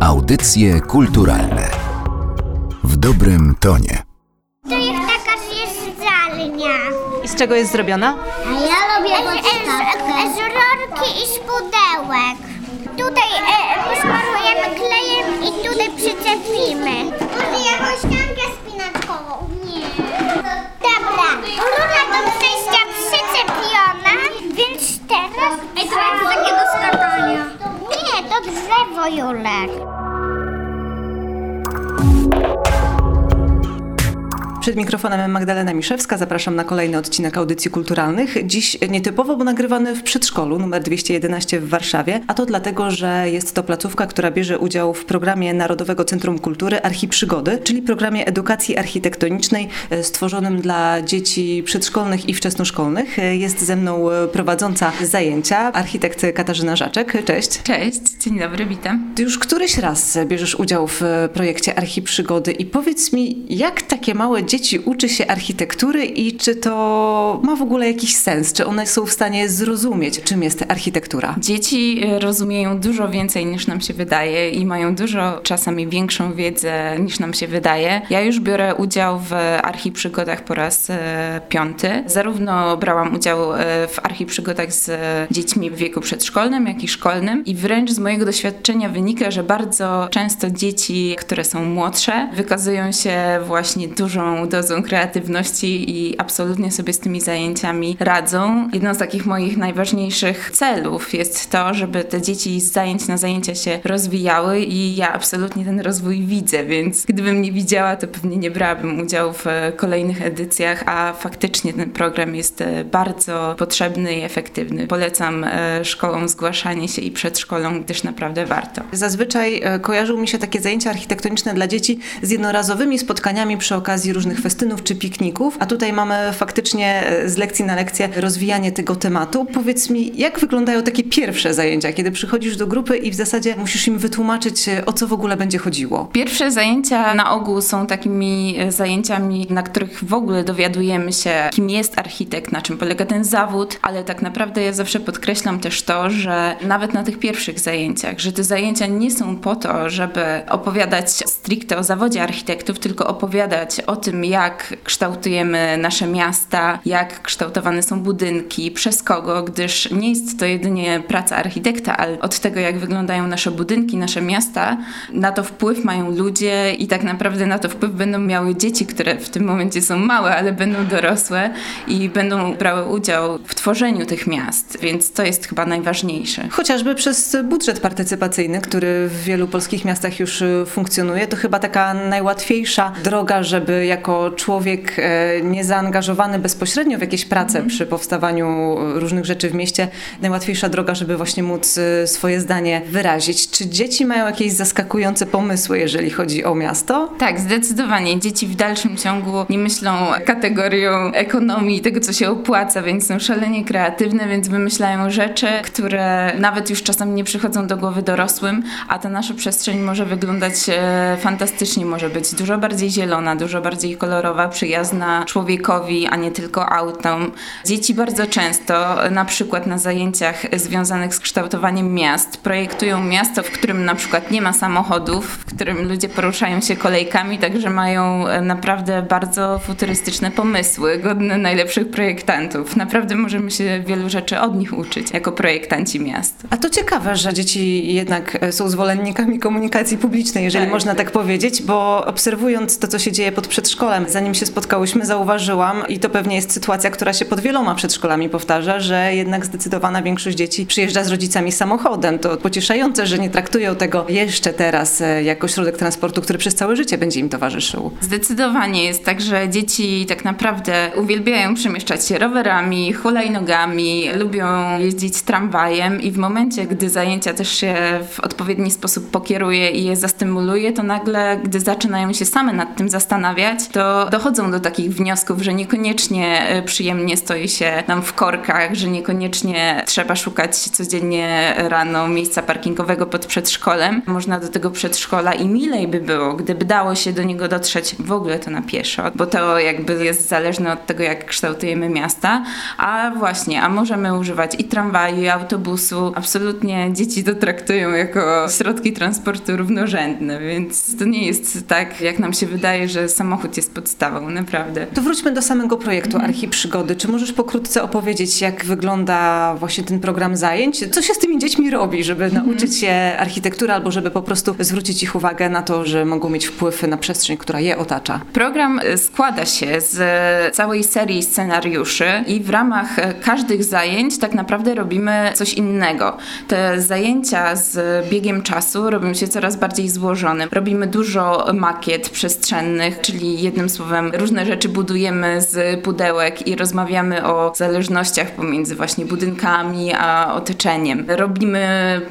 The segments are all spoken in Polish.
Audycje kulturalne w dobrym tonie. To jest taka zjeżdżalnia. I z czego jest zrobiona? A ja lubię z, z rurki i z pudełek. Tutaj e, posmarujemy klejem i tutaj przyczepimy. Może jakąś ściankę spinaczkową? Nie. Dobra, rura do przejścia przyczepiona, więc teraz... Ej, to jak do takiego skakania. To drzewo, Julek. Przed mikrofonem Magdalena Miszewska. Zapraszam na kolejny odcinek audycji kulturalnych. Dziś nietypowo, bo nagrywany w przedszkolu numer 211 w Warszawie, a to dlatego, że jest to placówka, która bierze udział w programie Narodowego Centrum Kultury Archiprzygody, czyli programie edukacji architektonicznej e, stworzonym dla dzieci przedszkolnych i wczesnoszkolnych. E, Jest ze mną e, prowadząca zajęcia, architekt Katarzyna Żaczek. Cześć. Cześć, dzień dobry, witam. Ty już któryś raz bierzesz udział w projekcie Archiprzygody i powiedz mi, jak takie małe dzieci uczy się architektury i czy to ma w ogóle jakiś sens? Czy one są w stanie zrozumieć, czym jest architektura? Dzieci y, rozumieją dużo więcej niż nam się wydaje i mają dużo czasami większą wiedzę niż nam się wydaje. Ja już biorę udział w archiprzygodach po raz e, piąty. Zarówno brałam udział e, w archiprzygodach z dziećmi w wieku przedszkolnym, jak i szkolnym i wręcz z mojego doświadczenia wynika, że bardzo często dzieci, które są młodsze, wykazują się właśnie dużą dozą kreatywności i absolutnie sobie z tymi zajęciami radzą. Jedną z takich moich najważniejszych celów jest to, żeby te dzieci z zajęć na zajęcia się rozwijały i ja absolutnie ten rozwój widzę, więc gdybym nie widziała, to pewnie nie brałabym udziału w kolejnych edycjach, a faktycznie ten program jest e, bardzo potrzebny i efektywny. Polecam e, szkołom zgłaszanie się i przedszkolom, gdyż naprawdę warto. Zazwyczaj e, kojarzą mi się takie zajęcia architektoniczne dla dzieci z jednorazowymi spotkaniami przy okazji różnych festynów czy pikników, a tutaj mamy faktycznie e, z lekcji na lekcję rozwijanie tego tematu. Powiedz mi, jak wyglądają takie pierwsze zajęcia, kiedy przychodzisz do grupy i w zasadzie musisz im wytłumaczyć, e, o co w ogóle będzie chodziło? Pierwsze zajęcia na ogół są takimi e, zajęciami, na których w ogóle dowiadujemy się, kim jest architekt, na czym polega ten zawód, ale tak naprawdę ja zawsze podkreślam też to, że nawet na tych pierwszych zajęciach, że te zajęcia nie są po to, żeby opowiadać stricte o zawodzie architektów, tylko opowiadać o tym, jak kształtujemy nasze miasta, jak kształtowane są budynki, przez kogo, gdyż nie jest to jedynie praca architekta, ale od tego, jak wyglądają nasze budynki, nasze miasta, na to wpływ mają ludzie i tak naprawdę na to wpływ będą miały dzieci, które w tym momencie są małe, ale będą dorosłe i będą brały udział w tworzeniu tych miast, więc to jest chyba najważniejsze. Chociażby przez budżet partycypacyjny, który w wielu polskich miastach już y, funkcjonuje, to chyba taka najłatwiejsza droga, żeby jako człowiek e, niezaangażowany bezpośrednio w jakieś prace przy powstawaniu różnych rzeczy w mieście, najłatwiejsza droga, żeby właśnie móc y, swoje zdanie wyrazić. Czy dzieci mają jakieś zaskakujące pomysły, jeżeli chodzi o miasto? Tak, zdecydowanie. Dzieci w dalszym ciągu nie myślą kategorią ekonomii, tego co się opłaca, więc są szalenie kreatywne, więc wymyślają rzeczy, które nawet już czasami nie przychodzą do głowy dorosłym, a ta nasza przestrzeń może wyglądać e, fantastycznie, może być dużo bardziej zielona, dużo bardziej kolorowa, przyjazna człowiekowi, a nie tylko autom. Dzieci bardzo często, na przykład na zajęciach związanych z kształtowaniem miast, projektują miasto, w którym na przykład nie ma samochodów, w którym ludzie poruszają się kolejkami, także mają e, naprawdę bardzo futurystyczne pomysły, godne najlepszych projektantów. Naprawdę możemy się wielu rzeczy od nich uczyć jako projektanci miast. A to ciekawe, że dzieci jednak e, są zwolennikami komunikacji publicznej, jeżeli Tak. można tak powiedzieć, bo obserwując to, co się dzieje pod zanim się spotkałyśmy, zauważyłam, i to pewnie jest sytuacja, która się pod wieloma przedszkolami powtarza, że jednak zdecydowana większość dzieci przyjeżdża z rodzicami samochodem. To pocieszające, że nie traktują tego jeszcze teraz e, jako środek transportu, który przez całe życie będzie im towarzyszył. Zdecydowanie jest tak, że dzieci tak naprawdę uwielbiają przemieszczać się rowerami, hulajnogami, lubią jeździć tramwajem i w momencie, gdy zajęcia też się w odpowiedni sposób pokieruje i je zastymuluje, to nagle, gdy zaczynają się same nad tym zastanawiać, to dochodzą do takich wniosków, że niekoniecznie e, przyjemnie stoi się nam w korkach, że niekoniecznie trzeba szukać codziennie rano miejsca parkingowego pod przedszkolem. Można do tego przedszkola i milej by było, gdyby dało się do niego dotrzeć w ogóle to na pieszo, bo to jakby jest zależne od tego, jak kształtujemy miasta. A właśnie, a możemy używać i tramwaju, i autobusu. Absolutnie dzieci to traktują jako środki transportu równorzędne, więc to nie jest tak, jak nam się wydaje, że samochód jest podstawą, naprawdę. To wróćmy do samego projektu Archiprzygody. Czy możesz pokrótce opowiedzieć, jak wygląda właśnie ten program zajęć? Co się z tymi dziećmi robi, żeby nauczyć się architektury albo żeby po prostu zwrócić ich uwagę na to, że mogą mieć wpływ na przestrzeń, która je otacza? Program e, składa się z całej serii scenariuszy i w ramach e, każdych zajęć tak naprawdę robimy coś innego. Te zajęcia z biegiem czasu robią się coraz bardziej złożone. Robimy dużo makiet przestrzennych, czyli jednym słowem różne rzeczy budujemy z pudełek i rozmawiamy o zależnościach pomiędzy właśnie budynkami a otoczeniem. Robimy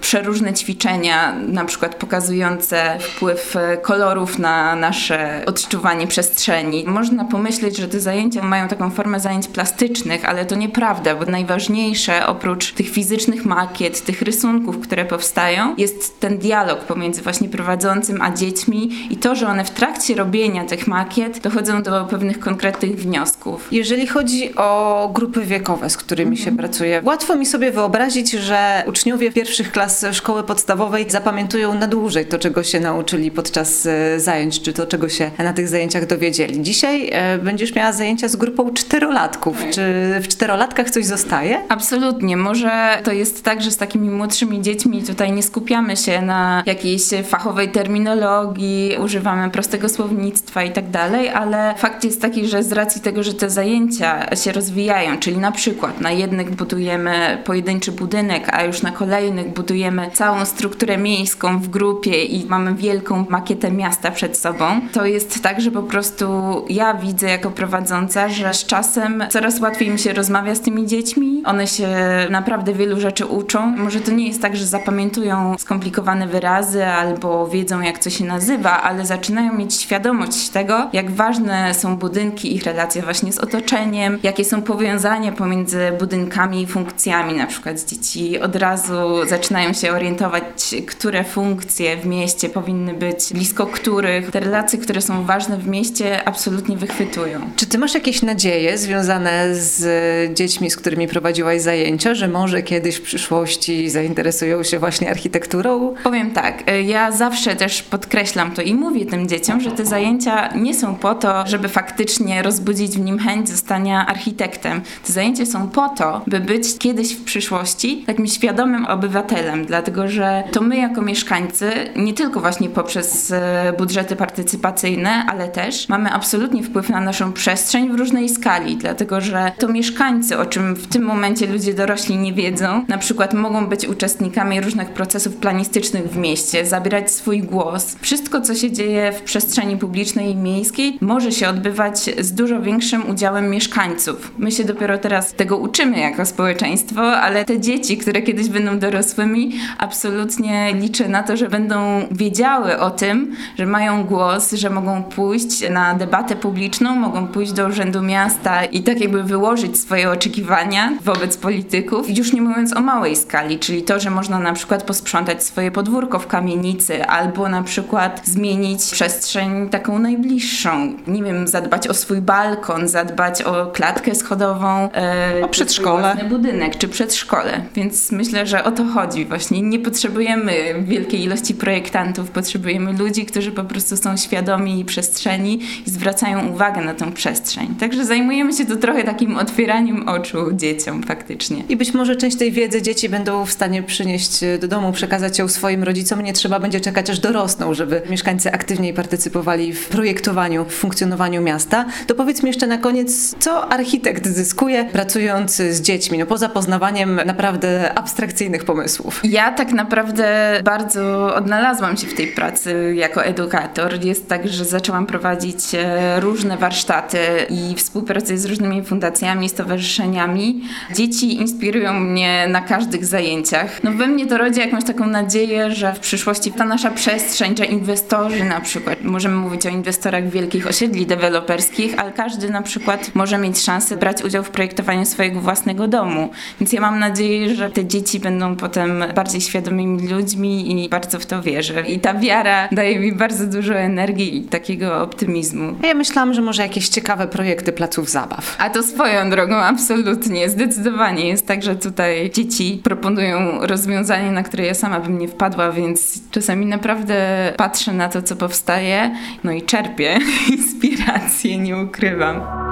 przeróżne ćwiczenia, na przykład pokazujące wpływ kolorów na nasze odczuwanie przestrzeni. Można pomyśleć, że te zajęcia mają taką formę zajęć plastycznych, ale to nieprawda, bo najważniejsze oprócz tych fizycznych makiet, tych rysunków, które powstają, jest ten dialog pomiędzy właśnie prowadzącym a dziećmi i to, że one w trakcie robienia tych makiet dochodzą do pewnych konkretnych wniosków. Jeżeli chodzi o grupy wiekowe, z którymi się pracuje, łatwo mi sobie wyobrazić, że uczniowie pierwszych klas szkoły podstawowej zapamiętują na dłużej to, czego się nauczyli podczas e, zajęć, czy to, czego się na tych zajęciach dowiedzieli. Dzisiaj e, będziesz miała zajęcia z grupą czterolatków. Czy w czterolatkach coś zostaje? Absolutnie. Może to jest tak, że z takimi młodszymi dziećmi tutaj nie skupiamy się na jakiejś fachowej terminologii, używamy prostego słownictwa i tak dalej, ale fakt jest taki, że z racji tego, że te zajęcia się rozwijają, czyli na przykład na jednych budujemy pojedynczy budynek, a już na kolejnych budujemy całą strukturę miejską w grupie i mamy wielką makietę miasta przed sobą, to jest tak, że po prostu ja widzę jako prowadząca, że z czasem coraz łatwiej mi się rozmawia z tymi dziećmi. One się naprawdę wielu rzeczy uczą. Może to nie jest tak, że zapamiętują skomplikowane wyrazy albo wiedzą, jak co się nazywa, ale zaczynają mieć świadomość tego, jak ważne są budynki, ich relacje właśnie z otoczeniem, jakie są powiązania pomiędzy budynkami i funkcjami. Na przykład dzieci od razu zaczynają się orientować, które funkcje w mieście powinny być, blisko których. Te relacje, które są ważne w mieście, absolutnie wychwytują. Czy ty masz jakieś nadzieje związane z dziećmi, z którymi prowadziłaś zajęcia, że może kiedyś w przyszłości zainteresują się właśnie architekturą? Powiem tak, ja zawsze też podkreślam to i mówię tym dzieciom, że te zajęcia nie są po to, żeby faktycznie rozbudzić w nim chęć zostania architektem. Te zajęcia są po to, by być kiedyś w przyszłości takim świadomym obywatelem, dlatego że to my jako mieszkańcy, nie tylko właśnie poprzez e, budżety partycypacyjne, ale też mamy absolutnie wpływ na naszą przestrzeń w różnej skali, dlatego że to mieszkańcy, o czym w tym momencie ludzie dorośli nie wiedzą, na przykład mogą być uczestnikami różnych procesów planistycznych w mieście, zabierać swój głos. Wszystko, co się dzieje w przestrzeni publicznej i miejskiej, może się odbywać z dużo większym udziałem mieszkańców. My się dopiero teraz tego uczymy jako społeczeństwo, ale te dzieci, które kiedyś będą dorosłymi, absolutnie liczę na to, że będą wiedziały o tym, że mają głos, że mogą pójść na debatę publiczną, mogą pójść do Urzędu Miasta i tak jakby wyłożyć swoje oczekiwania wobec polityków, już nie mówiąc o małej skali, czyli to, że można na przykład posprzątać swoje podwórko w kamienicy albo na przykład zmienić przestrzeń taką najbliższą. Nie wiem, zadbać o swój balkon, zadbać o klatkę schodową, e, o przedszkole. budynek czy przedszkole. Więc myślę, że o to chodzi właśnie. Nie potrzebujemy wielkiej ilości projektantów, potrzebujemy ludzi, którzy po prostu są świadomi przestrzeni i zwracają uwagę na tą przestrzeń. Także zajmujemy się tu trochę takim otwieraniem oczu dzieciom faktycznie. I być może część tej wiedzy dzieci będą w stanie przynieść do domu, przekazać ją swoim rodzicom. Nie trzeba będzie czekać, aż dorosną, żeby mieszkańcy aktywniej partycypowali w projektowaniu, w funkcjonowaniu miasta. To powiedz mi jeszcze na koniec, co architekt zyskuje pracując z dziećmi, no poza poznawaniem naprawdę abstrakcyjnych pomysłów? Ja tak naprawdę bardzo odnalazłam się w tej pracy jako edukator. Jest tak, że zaczęłam prowadzić e, różne warsztaty i współpracuję z różnymi fundacjami, stowarzyszeniami. Dzieci inspirują mnie na każdych zajęciach. No we mnie to rodzi jakąś taką nadzieję, że w przyszłości ta nasza przestrzeń, że inwestorzy na przykład, możemy mówić o inwestorach wielkich takich osiedli deweloperskich, ale każdy na przykład może mieć szansę brać udział w projektowaniu swojego własnego domu. Więc ja mam nadzieję, że te dzieci będą potem bardziej świadomymi ludźmi i bardzo w to wierzę. I ta wiara daje mi bardzo dużo energii i takiego optymizmu. Ja myślałam, że może jakieś ciekawe projekty placów zabaw. A to swoją drogą, absolutnie, zdecydowanie jest tak, że tutaj dzieci proponują rozwiązanie, na które ja sama bym nie wpadła, więc czasami naprawdę patrzę na to, co powstaje, no i czerpię inspirację, nie ukrywam.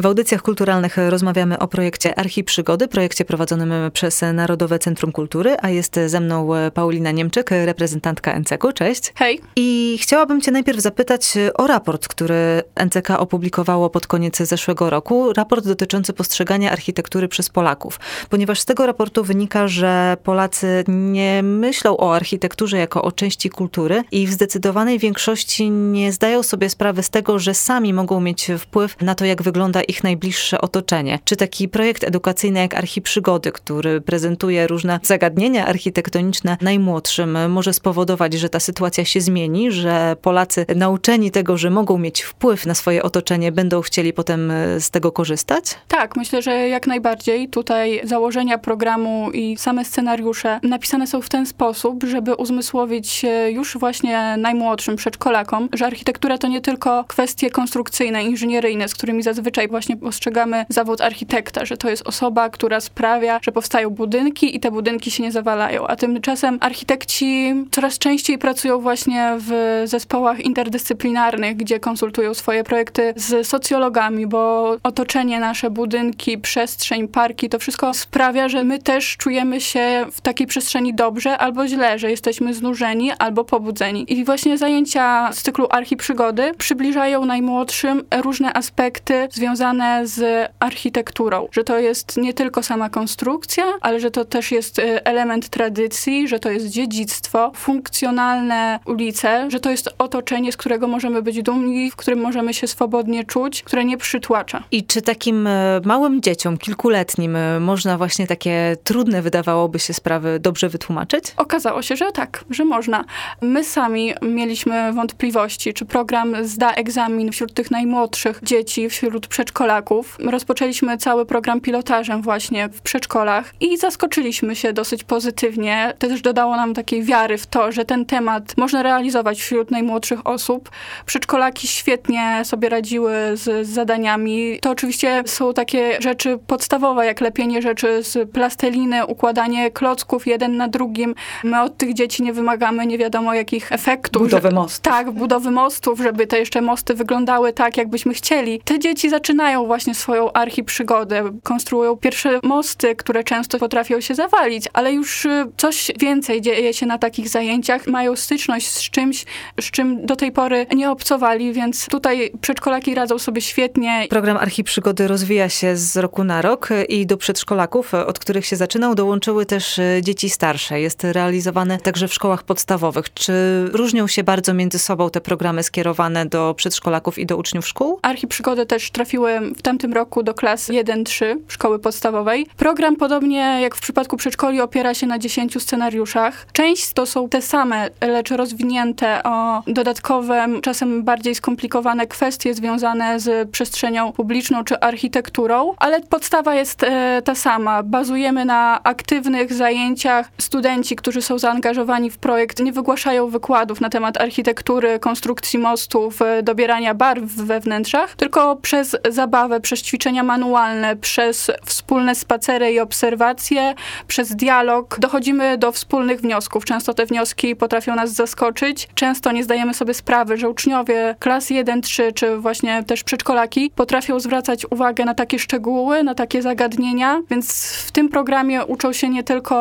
W audycjach kulturalnych rozmawiamy o projekcie Archiprzygody, projekcie prowadzonym przez Narodowe Centrum Kultury, a jest ze mną Paulina Niemczyk, reprezentantka NCK. Cześć. Hej. I chciałabym cię najpierw zapytać o raport, który NCK opublikowało pod koniec zeszłego roku. Raport dotyczący postrzegania architektury przez Polaków. Ponieważ z tego raportu wynika, że Polacy nie myślą o architekturze jako o części kultury i w zdecydowanej większości nie zdają sobie sprawy z tego, że sami mogą mieć wpływ na to, jak wygląda ich najbliższe otoczenie. Czy taki projekt edukacyjny jak Archiprzygody, który prezentuje różne zagadnienia architektoniczne najmłodszym, może spowodować, że ta sytuacja się zmieni, że Polacy nauczeni tego, że mogą mieć wpływ na swoje otoczenie, będą chcieli potem e, z tego korzystać? Tak, myślę, że jak najbardziej. Tutaj założenia programu i same scenariusze napisane są w ten sposób, żeby uzmysłowić już właśnie najmłodszym przedszkolakom, że architektura to nie tylko kwestie konstrukcyjne, inżynieryjne, z którymi zazwyczaj właśnie postrzegamy zawód architekta, że to jest osoba, która sprawia, że powstają budynki i te budynki się nie zawalają. A tymczasem architekci coraz częściej pracują właśnie w zespołach interdyscyplinarnych, gdzie konsultują swoje projekty z socjologami, bo otoczenie nasze, budynki, przestrzeń, parki, to wszystko sprawia, że my też czujemy się w takiej przestrzeni dobrze albo źle, że jesteśmy znużeni albo pobudzeni. I właśnie zajęcia z cyklu Archiprzygody przybliżają najmłodszym różne aspekty związane z architekturą, że to jest nie tylko sama konstrukcja, ale że to też jest y, element tradycji, że to jest dziedzictwo, funkcjonalne ulice, że to jest otoczenie, z którego możemy być dumni, w którym możemy się swobodnie czuć, które nie przytłacza. I czy takim e, małym dzieciom, kilkuletnim, e, można właśnie takie trudne wydawałoby się sprawy dobrze wytłumaczyć? Okazało się, że tak, że można. My sami mieliśmy wątpliwości, czy program zda egzamin wśród tych najmłodszych dzieci, wśród przedszkolaków. Rozpoczęliśmy cały program pilotażem właśnie w przedszkolach i zaskoczyliśmy się dosyć pozytywnie. To też dodało nam takiej wiary w to, że ten temat można realizować wśród najmłodszych osób. Przedszkolaki świetnie sobie radziły z, z zadaniami. To oczywiście są takie rzeczy podstawowe, jak lepienie rzeczy z plasteliny, układanie klocków jeden na drugim. My od tych dzieci nie wymagamy nie wiadomo jakich efektów. Budowy mostów. Tak, budowy mostów, żeby te jeszcze mosty wyglądały tak, jakbyśmy chcieli. Te dzieci zaczynają właśnie swoją archiprzygodę. Konstruują pierwsze mosty, które często potrafią się zawalić, ale już y, coś więcej dzieje się na takich zajęciach. Mają styczność z czymś, z czym do tej pory nie obcowali, więc tutaj przedszkolaki radzą sobie świetnie. Program Archiprzygody rozwija się z roku na rok i do przedszkolaków, od których się zaczynał, dołączyły też y, dzieci starsze. Jest realizowane także w szkołach podstawowych. Czy różnią się bardzo między sobą te programy skierowane do przedszkolaków i do uczniów szkół? Archiprzygodę też trafiły w tamtym roku do klas 1-3 szkoły podstawowej. Program, podobnie jak w przypadku przedszkoli, opiera się na 10 scenariuszach. Część to są te same, lecz rozwinięte o dodatkowe, czasem bardziej skomplikowane kwestie związane z przestrzenią publiczną czy architekturą, ale podstawa jest e, ta sama. Bazujemy na aktywnych zajęciach. Studenci, którzy są zaangażowani w projekt, nie wygłaszają wykładów na temat architektury, konstrukcji mostów, e, dobierania barw we wnętrzach, tylko przez zabawę, przez ćwiczenia manualne, przez wspólne spacery i obserwacje, przez dialog dochodzimy do wspólnych wniosków. Często te wnioski potrafią nas zaskoczyć. Często nie zdajemy sobie sprawy, że uczniowie klas 1-3 czy właśnie też przedszkolaki potrafią zwracać uwagę na takie szczegóły, na takie zagadnienia, więc w tym programie uczą się nie tylko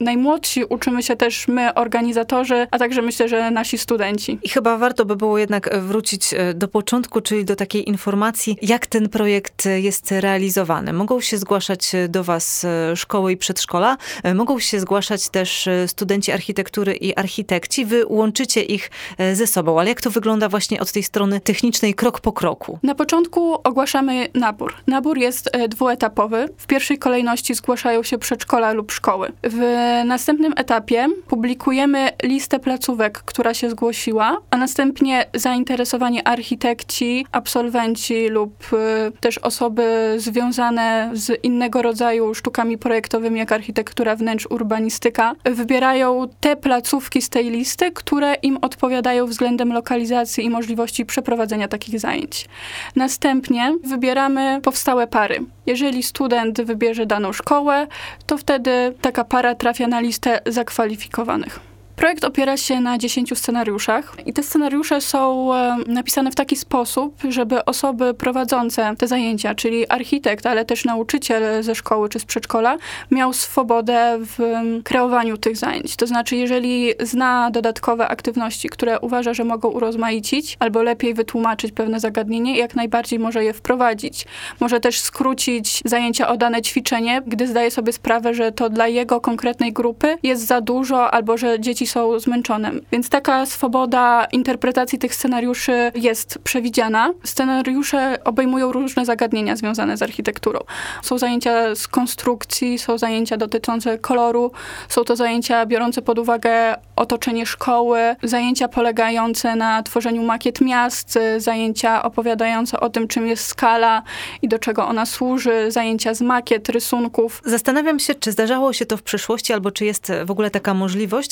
najmłodsi, uczymy się też my, organizatorzy, a także myślę, że nasi studenci. I chyba warto by było jednak wrócić e, do początku, czyli do takiej informacji, jak ten projekt jest realizowany? Mogą się zgłaszać do Was szkoły i przedszkola, mogą się zgłaszać też studenci architektury i architekci. Wy łączycie ich ze sobą, ale jak to wygląda właśnie od tej strony technicznej, krok po kroku? Na początku ogłaszamy nabór. Nabór jest dwuetapowy. W pierwszej kolejności zgłaszają się przedszkola lub szkoły. W następnym etapie publikujemy listę placówek, która się zgłosiła, a następnie zainteresowani architekci, absolwenci lub y, też osoby związane z innego rodzaju sztukami projektowymi, jak architektura wnętrz, urbanistyka, wybierają te placówki z tej listy, które im odpowiadają względem lokalizacji i możliwości przeprowadzenia takich zajęć. Następnie wybieramy powstałe pary. Jeżeli student wybierze daną szkołę, to wtedy taka para trafia na listę zakwalifikowanych. Projekt opiera się na 10 scenariuszach i te scenariusze są napisane w taki sposób, żeby osoby prowadzące te zajęcia, czyli architekt, ale też nauczyciel ze szkoły czy z przedszkola, miał swobodę w kreowaniu tych zajęć. To znaczy, jeżeli zna dodatkowe aktywności, które uważa, że mogą urozmaicić albo lepiej wytłumaczyć pewne zagadnienie, jak najbardziej może je wprowadzić. Może też skrócić zajęcia o dane ćwiczenie, gdy zdaje sobie sprawę, że to dla jego konkretnej grupy jest za dużo albo że dzieci są zmęczone. Więc taka swoboda interpretacji tych scenariuszy jest przewidziana. Scenariusze obejmują różne zagadnienia związane z architekturą. Są zajęcia z konstrukcji, są zajęcia dotyczące koloru, są to zajęcia biorące pod uwagę otoczenie szkoły, zajęcia polegające na tworzeniu makiet miast, zajęcia opowiadające o tym, czym jest skala i do czego ona służy, zajęcia z makiet, rysunków. Zastanawiam się, czy zdarzało się to w przeszłości, albo czy jest w ogóle taka możliwość,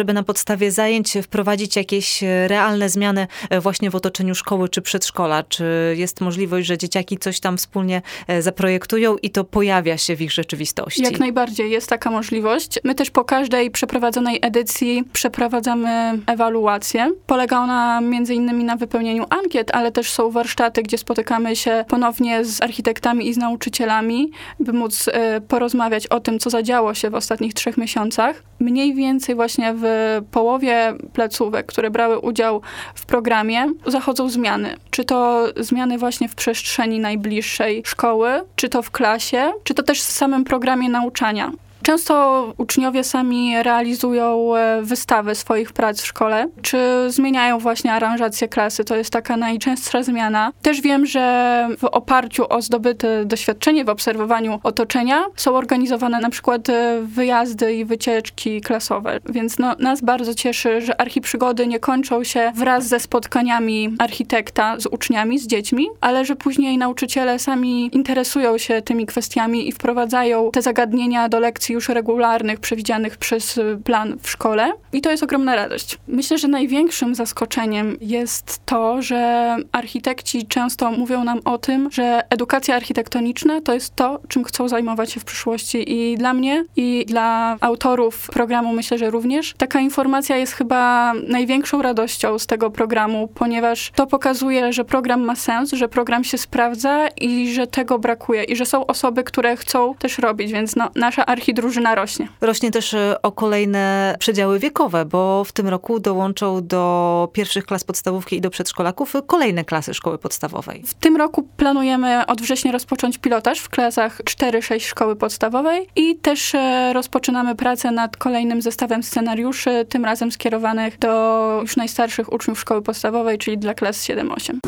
żeby na podstawie zajęć wprowadzić jakieś realne zmiany właśnie w otoczeniu szkoły czy przedszkola? Czy jest możliwość, że dzieciaki coś tam wspólnie e, zaprojektują i to pojawia się w ich rzeczywistości? Jak najbardziej jest taka możliwość. My też po każdej przeprowadzonej edycji przeprowadzamy ewaluację. Polega ona między innymi na wypełnieniu ankiet, ale też są warsztaty, gdzie spotykamy się ponownie z architektami i z nauczycielami, by móc e, porozmawiać o tym, co zadziało się w ostatnich trzech miesiącach. Mniej więcej właśnie w połowie placówek, które brały udział w programie, zachodzą zmiany. Czy to zmiany właśnie w przestrzeni najbliższej szkoły, czy to w klasie, czy to też w samym programie nauczania. Często uczniowie sami realizują e, wystawy swoich prac w szkole, czy zmieniają właśnie aranżację klasy. To jest taka najczęstsza zmiana. Też wiem, że w oparciu o zdobyte doświadczenie w obserwowaniu otoczenia są organizowane na przykład e, wyjazdy i wycieczki klasowe. Więc no, nas bardzo cieszy, że archiprzygody nie kończą się wraz ze spotkaniami architekta z uczniami, z dziećmi, ale że później nauczyciele sami interesują się tymi kwestiami i wprowadzają te zagadnienia do lekcji lekcji już regularnych, przewidzianych przez y, plan w szkole. I to jest ogromna radość. Myślę, że największym zaskoczeniem jest to, że architekci często mówią nam o tym, że edukacja architektoniczna to jest to, czym chcą zajmować się w przyszłości. I dla mnie, i dla autorów programu myślę, że również taka informacja jest chyba największą radością z tego programu, ponieważ to pokazuje, że program ma sens, że program się sprawdza i że tego brakuje. I że są osoby, które chcą też robić, więc no, nasza archidrużyna drużyna rośnie. Rośnie też e, o kolejne przedziały wiekowe, bo w tym roku dołączą do pierwszych klas podstawówki i do przedszkolaków kolejne klasy szkoły podstawowej. W tym roku planujemy od września rozpocząć pilotaż w klasach 4-6 szkoły podstawowej i też e, rozpoczynamy pracę nad kolejnym zestawem scenariuszy, tym razem skierowanych do już najstarszych uczniów szkoły podstawowej, czyli dla klas 7-8.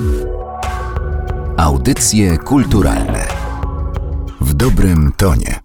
Audycje kulturalne w dobrym tonie.